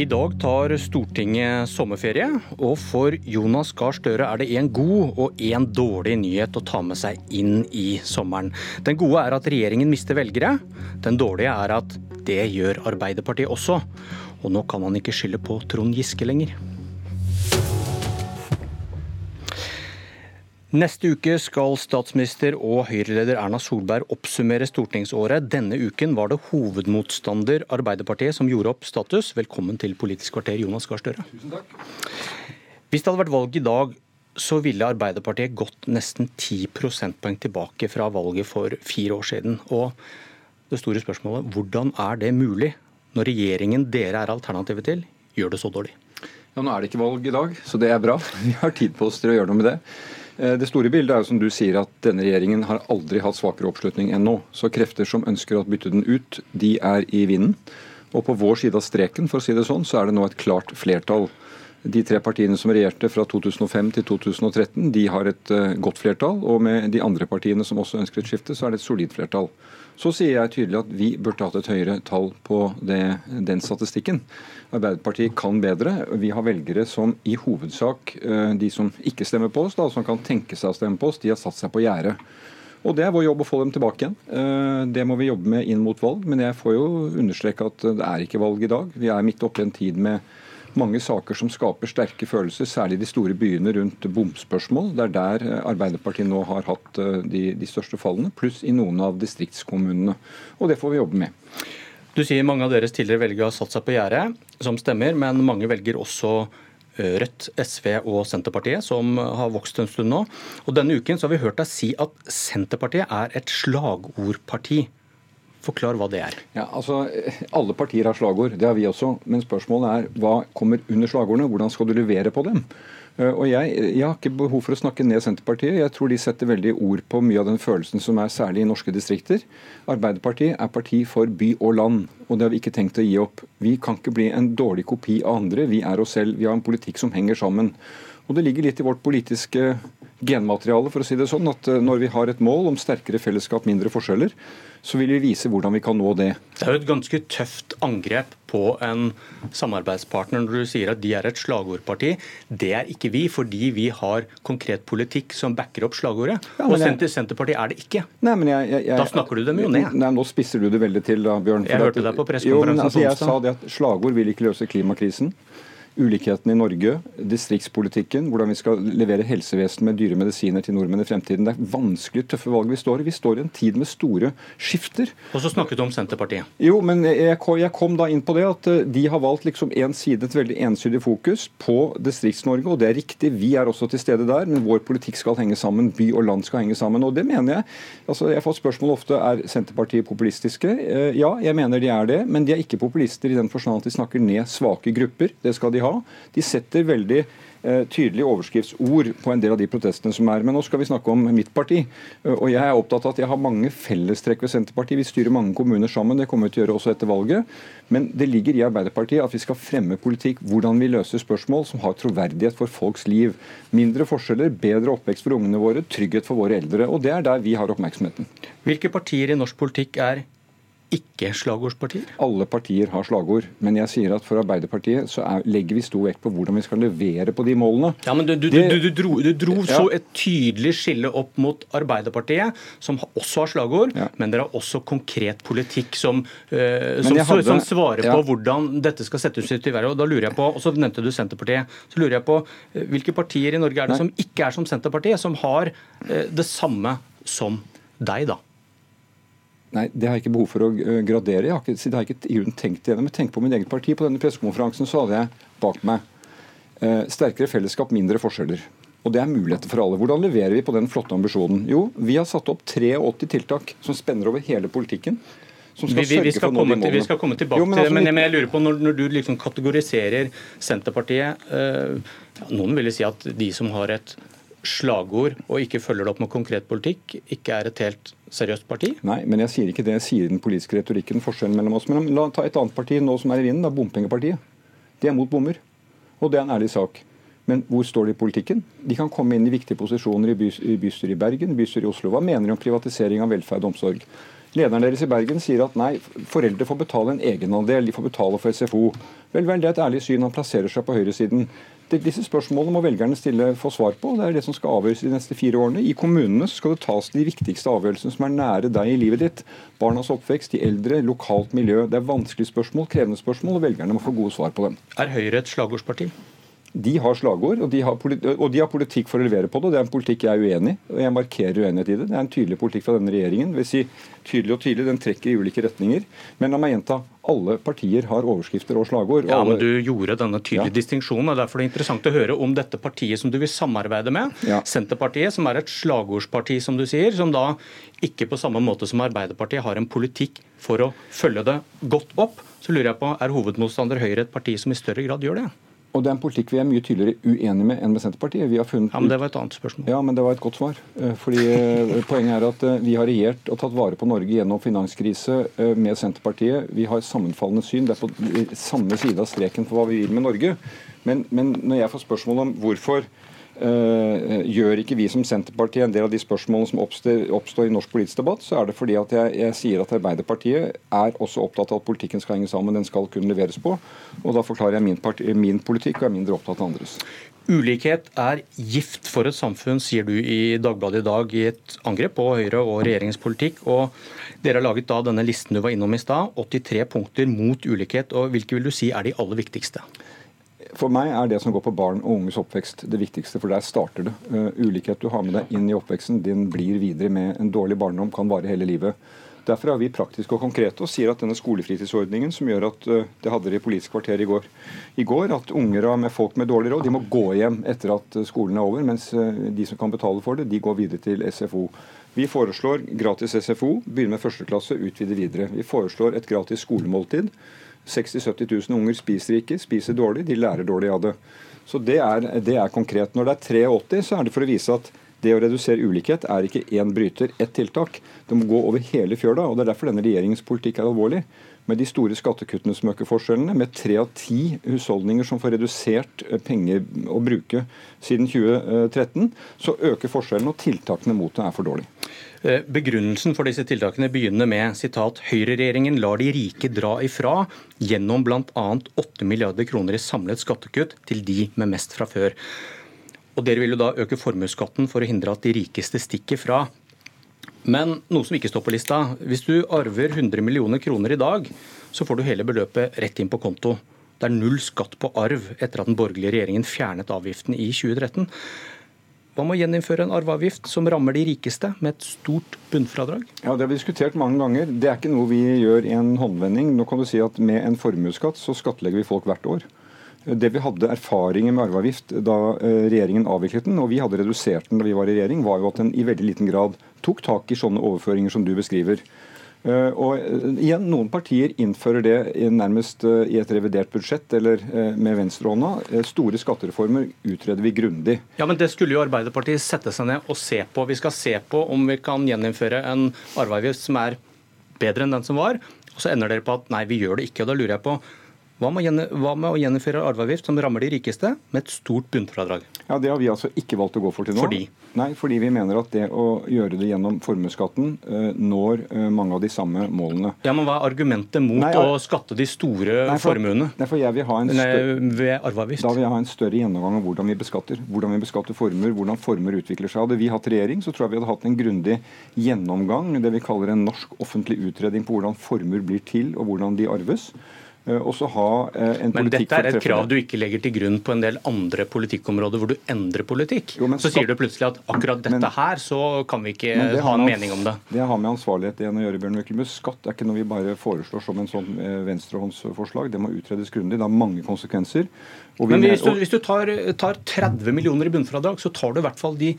I dag tar Stortinget sommerferie, og for Jonas Gahr Støre er det en god og en dårlig nyhet å ta med seg inn i sommeren. Den gode er at regjeringen mister velgere. Den dårlige er at det gjør Arbeiderpartiet også. Og nå kan han ikke skylde på Trond Giske lenger. Neste uke skal statsminister og Høyre-leder Erna Solberg oppsummere stortingsåret. Denne uken var det hovedmotstander Arbeiderpartiet som gjorde opp status. Velkommen til Politisk kvarter, Jonas Gahr Støre. Tusen takk. Hvis det hadde vært valg i dag, så ville Arbeiderpartiet gått nesten 10 prosentpoeng tilbake fra valget for fire år siden. Og det store spørsmålet, hvordan er det mulig når regjeringen dere er alternativet til, gjør det så dårlig? Ja, Nå er det ikke valg i dag, så det er bra. Vi har tid på oss til å gjøre noe med det. Eh, det store bildet er jo som du sier at denne regjeringen har aldri hatt svakere oppslutning enn nå. Så krefter som ønsker å bytte den ut, de er i vinden. Og på vår side av streken, for å si det sånn, så er det nå et klart flertall. De tre partiene som regjerte fra 2005 til 2013, de har et uh, godt flertall. Og med de andre partiene som også ønsker et skifte, så er det et solid flertall. Så sier jeg tydelig at vi burde hatt et høyere tall på det, den statistikken. Arbeiderpartiet kan bedre. Vi har velgere som i hovedsak, uh, de som ikke stemmer på oss, da, som kan tenke seg å stemme på oss, de har satt seg på gjerdet. Og Det er vår jobb å få dem tilbake igjen. Uh, Det må vi jobbe med inn mot valg. Men jeg får jo understreke at det er ikke valg i dag. Vi er midt oppe i en tid med mange saker som skaper sterke følelser, særlig de store byene rundt bomspørsmål. Det er der Arbeiderpartiet nå har hatt eh, de, de største fallene, pluss i noen av distriktskommunene. Og det får vi jobbe med. Du sier mange av deres tidligere velgere har satt seg på gjerdet, som stemmer, men mange velger også eh, Rødt, SV og Senterpartiet, som har vokst en stund nå. Og Denne uken så har vi hørt deg si at Senterpartiet er et slagordparti. Forklar hva det er. Ja, altså, Alle partier har slagord, det har vi også. Men spørsmålet er hva kommer under slagordene? Hvordan skal du levere på dem? Uh, Og jeg, jeg har ikke behov for å snakke ned Senterpartiet. Jeg tror de setter veldig ord på mye av den følelsen som er særlig i norske distrikter. Arbeiderpartiet er parti for by og land, og det har vi ikke tenkt å gi opp. Vi kan ikke bli en dårlig kopi av andre. Vi er oss selv. Vi har en politikk som henger sammen. Og det ligger litt i vårt politiske genmateriale, for å si det sånn, at uh, når vi har et mål om sterkere fellesskap, mindre forskjeller, så vil vi vise hvordan vi kan nå det. Det er jo et ganske tøft angrep på en samarbeidspartner når du sier at de er et slagordparti. Det er ikke vi, fordi vi har konkret politikk som backer opp slagordet. Ja, og jeg- Senter Senterpartiet er det ikke. Nei, men jeg, jeg, Da snakker du dem jo ned. Nei, Nå spisser du det veldig til, da, Bjørn. Jeg hørte deg på pressekonferansen altså, Jeg sa det at slagord vil ikke løse klimakrisen. Ulikheten i Norge, distriktspolitikken, hvordan vi skal levere helsevesen med dyre medisiner til nordmenn i fremtiden. Det er vanskelig tøffe valg vi står i. Vi står i en tid med store skifter. Og så snakket du om Senterpartiet. Jo, men jeg, jeg kom da inn på det at eh, de har valgt liksom en side, et veldig ensidig fokus på Distrikts-Norge, og det er riktig. Vi er også til stede der, men vår politikk skal henge sammen. By og land skal henge sammen, og det mener jeg. Altså, Jeg får spørsmål ofte er Senterpartiet populistiske. Eh, Ja, jeg mener de er det, men de er ikke populister i den forstand at de snakker ned svake grupper. Det skal de ha. De setter veldig eh, tydelige overskriftsord på en del av de protestene som er. Men nå skal vi snakke om mitt parti. Eh, Og jeg er opptatt av at jeg har mange fellestrekk ved Senterpartiet. Vi styrer mange kommuner sammen, det kommer vi til å gjøre også etter valget. Men det ligger i Arbeiderpartiet at vi skal fremme politikk, hvordan vi løser spørsmål som har troverdighet for folks liv. Mindre forskjeller, bedre oppvekst for ungene våre, trygghet for våre eldre. Og det er der vi har oppmerksomheten. Hvilke partier i norsk politikk er ikke slagordspartier? Alle partier har slagord, men jeg sier at for Arbeiderpartiet så er, legger vi stor vekt på hvordan vi skal levere på de målene. Ja, men Du, du, Det- du, du dro, du dro Ja. så et tydelig skille opp mot Arbeiderpartiet, som også har slagord, Ja. men dere har også konkret politikk som, eh, som, hadde- som svarer ja. på hvordan dette skal settes ut i verden. Og da lurer jeg på, og så nevnte du Senterpartiet, så lurer jeg på eh, hvilke partier i Norge er det Nei. som ikke er som Senterpartiet, som har eh, det samme som deg, da? Nei, Det har jeg ikke behov for å gradere. Jeg har ikke, det har jeg ikke i grunnen tenkt igjennom. Jeg tenker på mitt eget parti. På denne pressekonferansen så hadde jeg bak meg eh, sterkere fellesskap, mindre forskjeller. Og det er muligheter for alle. Hvordan leverer vi på den flotte ambisjonen? Jo, vi har satt opp 83 tiltak som spenner over hele politikken. Vi, skal vi, vi, sørge skal til, vi skal komme tilbake Jo, men til det, altså, men, men jeg lurer på når, når du liksom kategoriserer Senterpartiet øh, Noen ville si at de som har et slagord og ikke følger det opp med konkret politikk, ikke er et helt seriøst parti? Nei, men jeg sier ikke det. Jeg sier den politiske retorikken forskjellen mellom oss. Men la ta et annet parti nå som er i vinden, da, bompengepartiet. De er mot bommer. Og det er en ærlig sak. Men hvor står de i politikken? De kan komme inn i viktige posisjoner i, bys i bystyret i Bergen, bystyret i Oslo. Hva mener de om privatisering av velferd og omsorg? Lederen deres i Bergen sier at nei, foreldre får betale en egenandel, de får betale for SFO. Vel, vel, det er et ærlig syn. Han plasserer seg på høyresiden. Disse spørsmålene må velgerne stille få svar på. Det er det som skal avgjøres de neste fire årene. I kommunene skal det tas de viktigste avgjørelsene som er nære deg i livet ditt. Barnas oppvekst, de eldre, lokalt miljø. Det er vanskelige spørsmål, krevende spørsmål, og velgerne må få gode svar på dem. Er Høyre et slagordsparti? De har slagord, og de har, og de har, politikk for å levere på det. Det er en politikk jeg er uenig i, og jeg markerer uenighet i det. Det er en tydelig politikk fra denne regjeringen. vil si tydelig og tydelig, Den trekker i ulike retninger. Men la meg gjenta, alle partier har overskrifter og slagord. Ja, men Du gjorde denne tydelige ja. distinksjonen, og derfor er det interessant å høre om dette partiet som du vil samarbeide med, ja. Senterpartiet, som er et slagordsparti, som du sier, som da ikke på samme måte som Arbeiderpartiet har en politikk for å følge det godt opp. Så lurer jeg på, Er hovedmotstander Høyre et parti som i større grad gjør det? Og det er en politikk vi er mye tydeligere uenig med enn med Senterpartiet. Vi har funnet ja, men Det var et annet spørsmål. Ja, men det var et godt svar. Eh, fordi eh, Poenget er at eh, vi har regjert og tatt vare på Norge gjennom finanskrise med Senterpartiet. Vi har sammenfallende syn. Det er på samme side av streken for hva vi vil med Norge. Men, men når jeg får spørsmål om hvorfor Uh, gjør ikke vi som Senterpartiet en del av de spørsmålene som oppstår, oppstår i norsk politisk debatt, så er det fordi at jeg, jeg, sier at Arbeiderpartiet er også opptatt av at politikken skal henge sammen. Den skal kunne leveres på. Og da forklarer jeg min, parti, min politikk og er mindre opptatt av andres. Ulikhet er gift for et samfunn, sier du i Dagbladet i dag i et angrep på Høyre og regjeringens politikk. og Dere har laget da denne listen du var innom i stad, 83 punkter mot ulikhet. og Hvilke vil du si er de aller viktigste? For meg er det som går på barn og unges oppvekst det viktigste, for der starter det. Uh, ulikhet du har med deg inn i oppveksten, din blir videre med en dårlig barndom, kan vare hele livet. Derfor er vi praktiske og konkrete og sier at denne skolefritidsordningen, som gjør at uh, det hadde det i Politisk kvarter i går, i går at unger med folk med dårlig råd de må gå hjem etter at skolen er over, mens uh, de som kan betale for det, de går videre til SFO. Vi foreslår gratis SFO, begynne med første klasse, utvide videre. Vi foreslår et gratis skolemåltid. 60 000-70 000 unger spiser ikke, spiser dårlig, de lærer dårlig av det. Så det er, det er, konkret. Når det er 83, så er det for å vise at det å redusere ulikhet er ikke én bryter, ett tiltak. Det må gå over hele fjøla. og Det er derfor denne regjeringens politikk er alvorlig. Med de store skattekuttene som øker forskjellene, med tre av ti husholdninger som får redusert eh, penger å bruke siden 2013, så øker forskjellene, og tiltakene mot det er for dårlige. Eh, begrunnelsen for disse tiltakene begynner med sitat Høyreregjeringen lar de rike dra ifra gjennom bl.a. 8 milliarder kroner i samlet skattekutt til de med mest fra før. Og Dere vil jo da øke formuesskatten for å hindre at de rikeste stikker fra. Men noe som ikke står på lista. Hvis du arver 100 millioner kroner i dag, så får du hele beløpet rett inn på konto. Det er null skatt på arv etter at den borgerlige regjeringen fjernet avgiften i 2013. Hva med å gjeninnføre en arveavgift som rammer de rikeste, med et stort bunnfradrag? Ja, Det har vi diskutert mange ganger. Det er ikke noe vi gjør i en håndvending. Nå kan du si at Med en formuesskatt så skattlegger vi folk hvert år. Det vi hadde erfaringer med arveavgift da eh, regjeringen avviklet den, og vi hadde redusert den da vi var i regjering, var jo at den i veldig liten grad tok tak i sånne overføringer som du beskriver. Eh, og eh, igjen, Noen partier innfører det nærmest eh, i et revidert budsjett eller med venstrehånda. Store skattereformer utreder vi grundig. Ja, men Det skulle jo Arbeiderpartiet sette seg ned og se på. Vi skal se på om vi kan gjeninnføre en arveavgift som er bedre enn den som var. Og så ender dere på at nei, vi gjør det ikke. og Da lurer jeg på hva med, å gjennomføre arveavgift som rammer de rikeste, med et stort bunnfradrag? Ja, Det har vi altså ikke valgt å gå for til nå. Fordi? Nei, fordi vi mener at det å gjøre det gjennom formuesskatten uh, når uh, mange av de samme målene. Ja, Men hva er argumentet mot nei, å skatte de store nei, for, formuene nei, for jeg vil ha en større, ved arveavgift? Da vil jeg ha en større gjennomgang av hvordan vi beskatter. Hvordan vi beskatter formuer, hvordan formuer utvikler seg. Hadde vi hatt regjering, så tror jeg vi hadde hatt en grundig gjennomgang, det vi kaller en norsk offentlig utredning på hvordan formuer blir til og hvordan de arves. Eh, også ha en politikk men dette er et krav du ikke legger til grunn på en del andre politikkområder hvor du endrer politikk. Jo, så sier du plutselig at akkurat dette men, her, så kan vi ikke ha en mening om det. Det har med ansvarlighet igjen å gjøre, Bjørn Myklebust. Skatt er ikke noe vi bare foreslår som en sånn eh, venstrehåndsforslag. Det må utredes grundig. Det har mange konsekvenser. men hvis du, hvis du tar, tar 30 millioner i bunnfradrag, så tar du i hvert fall de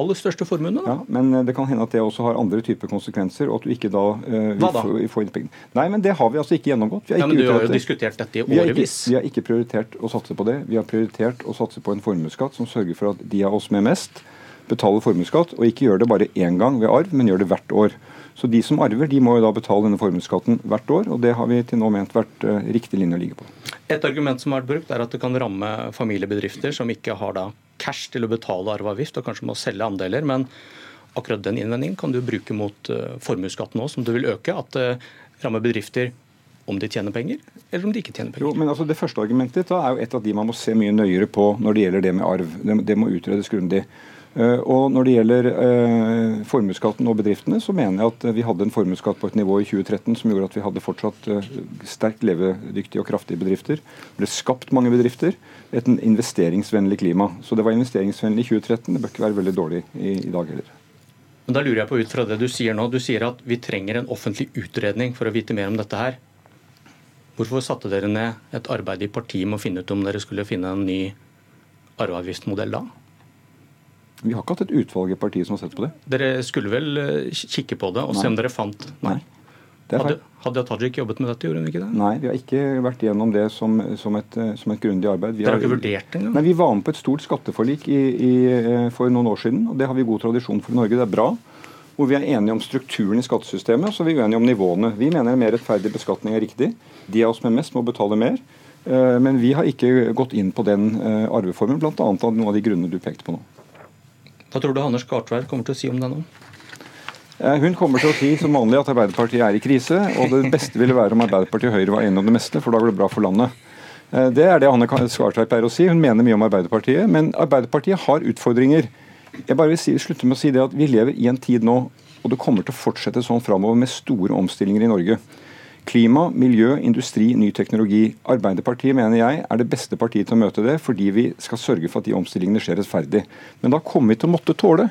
aller største formuene. Ja, men eh, det kan hende at det også har andre typer konsekvenser. og at du ikke da... Uh, Hva da? Få, få Nei, men det har vi altså ikke gjennomgått. ja, men Du har jo diskutert dette i årevis. Vi, vi har ikke prioritert å satse på det. Vi har prioritert å satse på en formuesskatt som sørger for at de av oss med mest betaler formuesskatt, og ikke gjør det bare én gang ved arv, men gjør det hvert år. Så de som arver, de må jo da betale denne formuesskatten hvert år, og det har vi til nå ment vært uh, riktig linje å ligge på. Et argument som har vært brukt, er at det kan ramme familiebedrifter som ikke har da cash til å betale arveavgift, og kanskje må selge andeler. Men akkurat den innvendingen kan du bruke mot formuesskatten òg, som du vil øke. At det rammer bedrifter om de tjener penger, eller om de ikke tjener penger. Jo, men altså Det første argumentet da er jo et av de man må se mye nøyere på når det gjelder det med arv. Det, det må utredes grundig. Uh, og Når det gjelder uh, formuesskatten og bedriftene, så mener jeg at vi hadde en formuesskatt på et nivå i 2013 som gjorde at vi hadde fortsatt sterkt levedyktige og kraftige bedrifter. Det ble skapt mange bedrifter. Et investeringsvennlig klima. Så det var investeringsvennlig i 2013. Det bør ikke være veldig dårlig i, i dag heller. Men da lurer jeg på ut fra det Du sier nå, du sier at vi trenger en offentlig utredning for å vite mer om dette her. Hvorfor satte dere ned et arbeid i partiet med å finne ut om dere skulle finne en ny arveavgiftsmodell da? Vi har ikke hatt et utvalg i partiet som har sett på det. Dere skulle vel eh, kikke på det og Nei. se om dere fant Nei. Hadde, hadde Tajik jobbet med dette, gjorde hun ikke det? Nei, vi har ikke vært gjennom det som, som, et, som et, grundig arbeid. Vi Dere har ikke vurdert det engang? Nei, Vi var med på et stort skatteforlik i, i, eh, for noen år siden. og Det har vi god tradisjon for i Norge. Det er bra hvor vi er enige om strukturen i skattesystemet, så er vi uenige om nivåene. Vi mener en mer rettferdig beskatning er riktig. De av oss med mest må betale mer. Eh, men vi har ikke gått inn på den eh, arveformen, bl.a. av noen av de grunnene du pekte på nå. Hva tror du Anders Gartveit kommer til å si om det nå? Eh, hun kommer til å si som vanlig at Arbeiderpartiet er i krise, og det beste ville være om Arbeiderpartiet og Høyre var enige om det meste, for da går det bra for landet. Det er det Anne Skartveit pleier å si. Hun mener mye om Arbeiderpartiet, men Arbeiderpartiet har utfordringer. Jeg bare vil si, slutte med å si det at Vi lever i en tid nå, og det kommer til å fortsette sånn framover med store omstillinger i Norge. Klima, miljø, industri, ny teknologi. Arbeiderpartiet mener jeg er det beste partiet til å møte det, fordi vi skal sørge for at de omstillingene skjer rettferdig. Men da kommer vi til å måtte tåle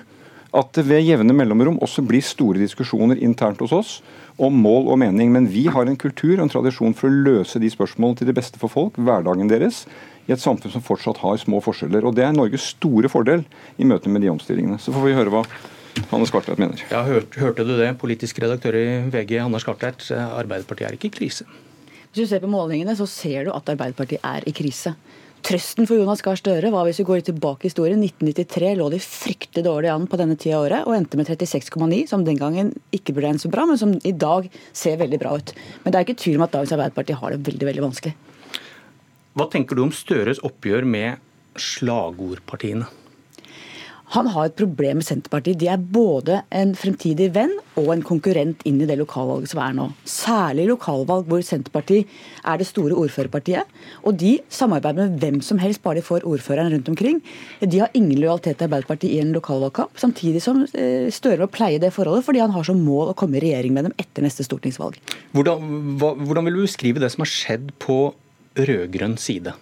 at det ved jevne mellomrom også blir store diskusjoner internt hos oss om mål og mening. Men vi har en kultur og en tradisjon for å løse de spørsmålene til det beste for folk, hverdagen deres, i et samfunn som fortsatt har små forskjeller. Og Det er Norges store fordel i møte med de omstillingene. Så får vi høre hva Hanne Skartveit mener. Ja, hørte, hørte du det, politisk redaktør i VG, Hanne Skartveit. Arbeiderpartiet er ikke i krise? Hvis du ser på målingene, så ser du at Arbeiderpartiet er i krise. Trøsten for Jonas Gahr Støre var hvis vi går tilbake i historien, 1993 lå de fryktelig dårlig an på denne tida av året og endte med 36,9, som den gangen ikke ble en så bra, men som i dag ser veldig bra ut. Men det er ikke tvil om at dagens Arbeiderparti har det veldig, veldig vanskelig. Hva tenker du om Støres oppgjør med slagordpartiene? Han har et problem med Senterpartiet. De er både en fremtidig venn og en konkurrent inn i det lokalvalget som er nå. Særlig lokalvalg hvor Senterpartiet er det store ordførerpartiet. Og de samarbeider med hvem som helst bare de får ordføreren rundt omkring. De har ingen lojalitet til Arbeiderpartiet i en lokalvalgkamp, samtidig som eh, Støre må pleie det forholdet fordi han har som mål å komme i regjering med dem etter neste stortingsvalg. Hvordan, hva, hvordan vil du beskrive det som har skjedd på rød-grønn side?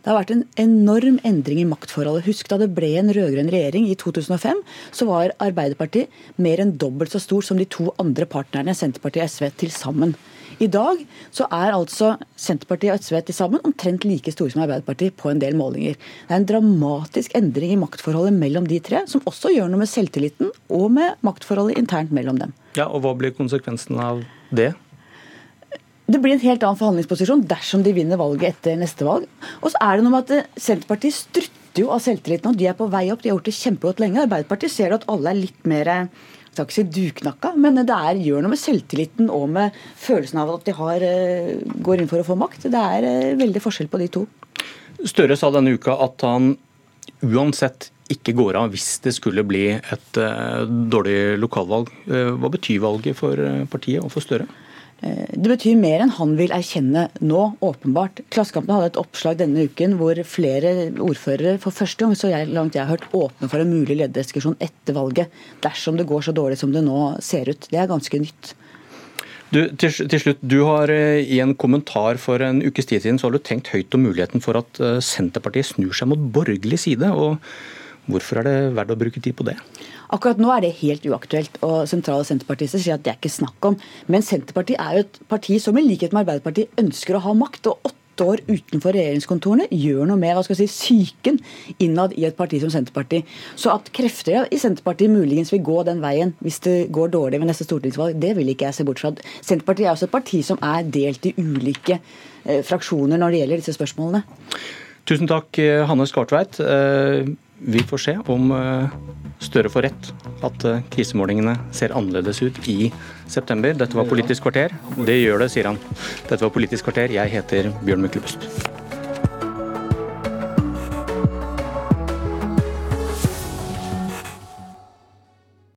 Det har vært en enorm endring i maktforholdet. Husk da det ble en rød-grønn regjering i 2005, så var Arbeiderpartiet mer enn dobbelt så stort som de to andre partnerne, Senterpartiet og SV, til sammen. I dag så er altså Senterpartiet og SV til sammen omtrent like store som Arbeiderpartiet på en del målinger. Det er en dramatisk endring i maktforholdet mellom de tre, som også gjør noe med selvtilliten og med maktforholdet internt mellom dem. Ja, og Hva blir konsekvensen av det? Det blir en helt annen forhandlingsposisjon dersom de vinner valget etter neste valg. Og så er det noe med at eh, Senterpartiet strutter jo av selvtilliten, og De er på vei opp, de har gjort det kjempegodt lenge. Arbeiderpartiet ser at alle er litt mer jeg skal ikke si duknakka, men det er, gjør noe med selvtilliten og med følelsen av at de har, eh, går inn for å få makt. Det er eh, veldig forskjell på de to. Støre sa denne uka at han uansett ikke går av hvis det skulle bli et dårlig lokalvalg. Hva betyr valget for partiet og for Støre? Eh, det betyr mer enn han vil erkjenne nå, åpenbart. Klassekampen hadde et oppslag denne uken hvor flere ordførere for første gang så jeg, langt jeg har hørt, åpne for en mulig lederdiskusjon etter valget, dersom det går så dårlig som det nå ser ut. Det er ganske nytt. Du, til, til, slutt, du har eh, i en kommentar for en ukes tid siden så har du tenkt høyt om muligheten for at eh, Senterpartiet snur seg mot borgerlig side. og Hvorfor er det verdt å bruke tid på det? Akkurat nå er det helt uaktuelt, og sentrale senterpartister sier at det er ikke snakk om. Men Senterpartiet er jo et parti som i likhet med Arbeiderpartiet ønsker å ha makt. og åtte år utenfor regjeringskontorene gjør noe med hva skal jeg si, psyken innad i et parti som Senterpartiet. Så at krefter i Senterpartiet muligens vil gå den veien hvis det går dårlig ved neste stortingsvalg, det vil ikke jeg se bort fra. Senterpartiet er også et parti som er delt i ulike eh, fraksjoner når det gjelder disse spørsmålene. Tusen takk, eh, Hanne Skartveit. Eh, vi får se om eh, Støre får rett, at eh, krisemålingene ser annerledes ut i september. Dette var Politisk kvarter. Det gjør det, sier han. Dette var Politisk kvarter. Jeg heter Bjørn Myklebust.